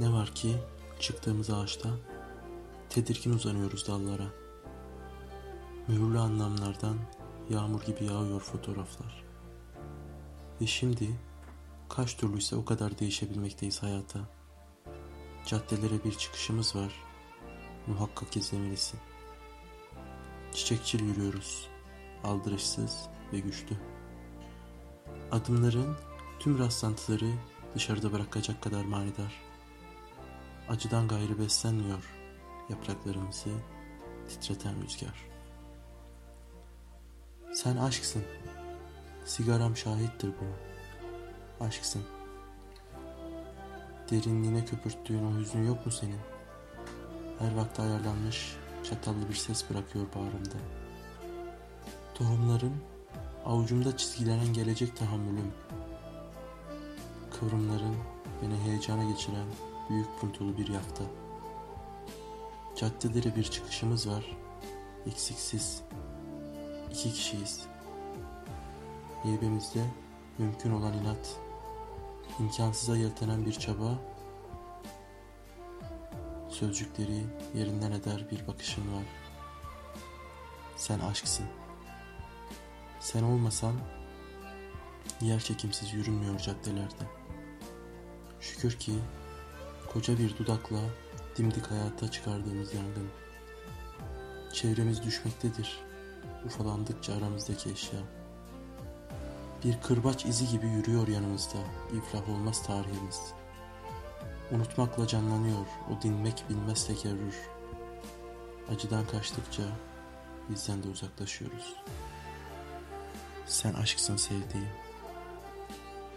Ne var ki çıktığımız ağaçta tedirgin uzanıyoruz dallara. Mühürlü anlamlardan yağmur gibi yağıyor fotoğraflar. Ve şimdi kaç türlüyse o kadar değişebilmekteyiz hayata. Caddelere bir çıkışımız var. Muhakkak izlemelisin. Çiçekçil yürüyoruz. Aldırışsız ve güçlü. Adımların tüm rastlantıları dışarıda bırakacak kadar manidar. Acıdan gayrı beslenmiyor yapraklarımızı titreten rüzgar. Sen aşksın. Sigaram şahittir buna. Aşksın. Derinliğine köpürttüğün o hüznün yok mu senin? Her vakte ayarlanmış çatallı bir ses bırakıyor bağrımda. Tohumların avucumda çizgilenen gelecek tahammülüm. Kıvrımların beni heyecana geçiren büyük puntulu bir yafta. Caddelere bir çıkışımız var. Eksiksiz. İki kişiyiz. Heybemizde mümkün olan inat. imkansıza yeltenen bir çaba. Sözcükleri yerinden eder bir bakışın var. Sen aşksın. Sen olmasan yer çekimsiz yürünmüyor caddelerde. Şükür ki koca bir dudakla dimdik hayata çıkardığımız yangın. Çevremiz düşmektedir. Ufalandıkça aramızdaki eşya. Bir kırbaç izi gibi yürüyor yanımızda. İflah olmaz tarihimiz. Unutmakla canlanıyor o dinmek bilmez tekerrür. Acıdan kaçtıkça bizden de uzaklaşıyoruz. Sen aşksın sevdiğim.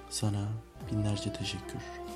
Sana binlerce teşekkür.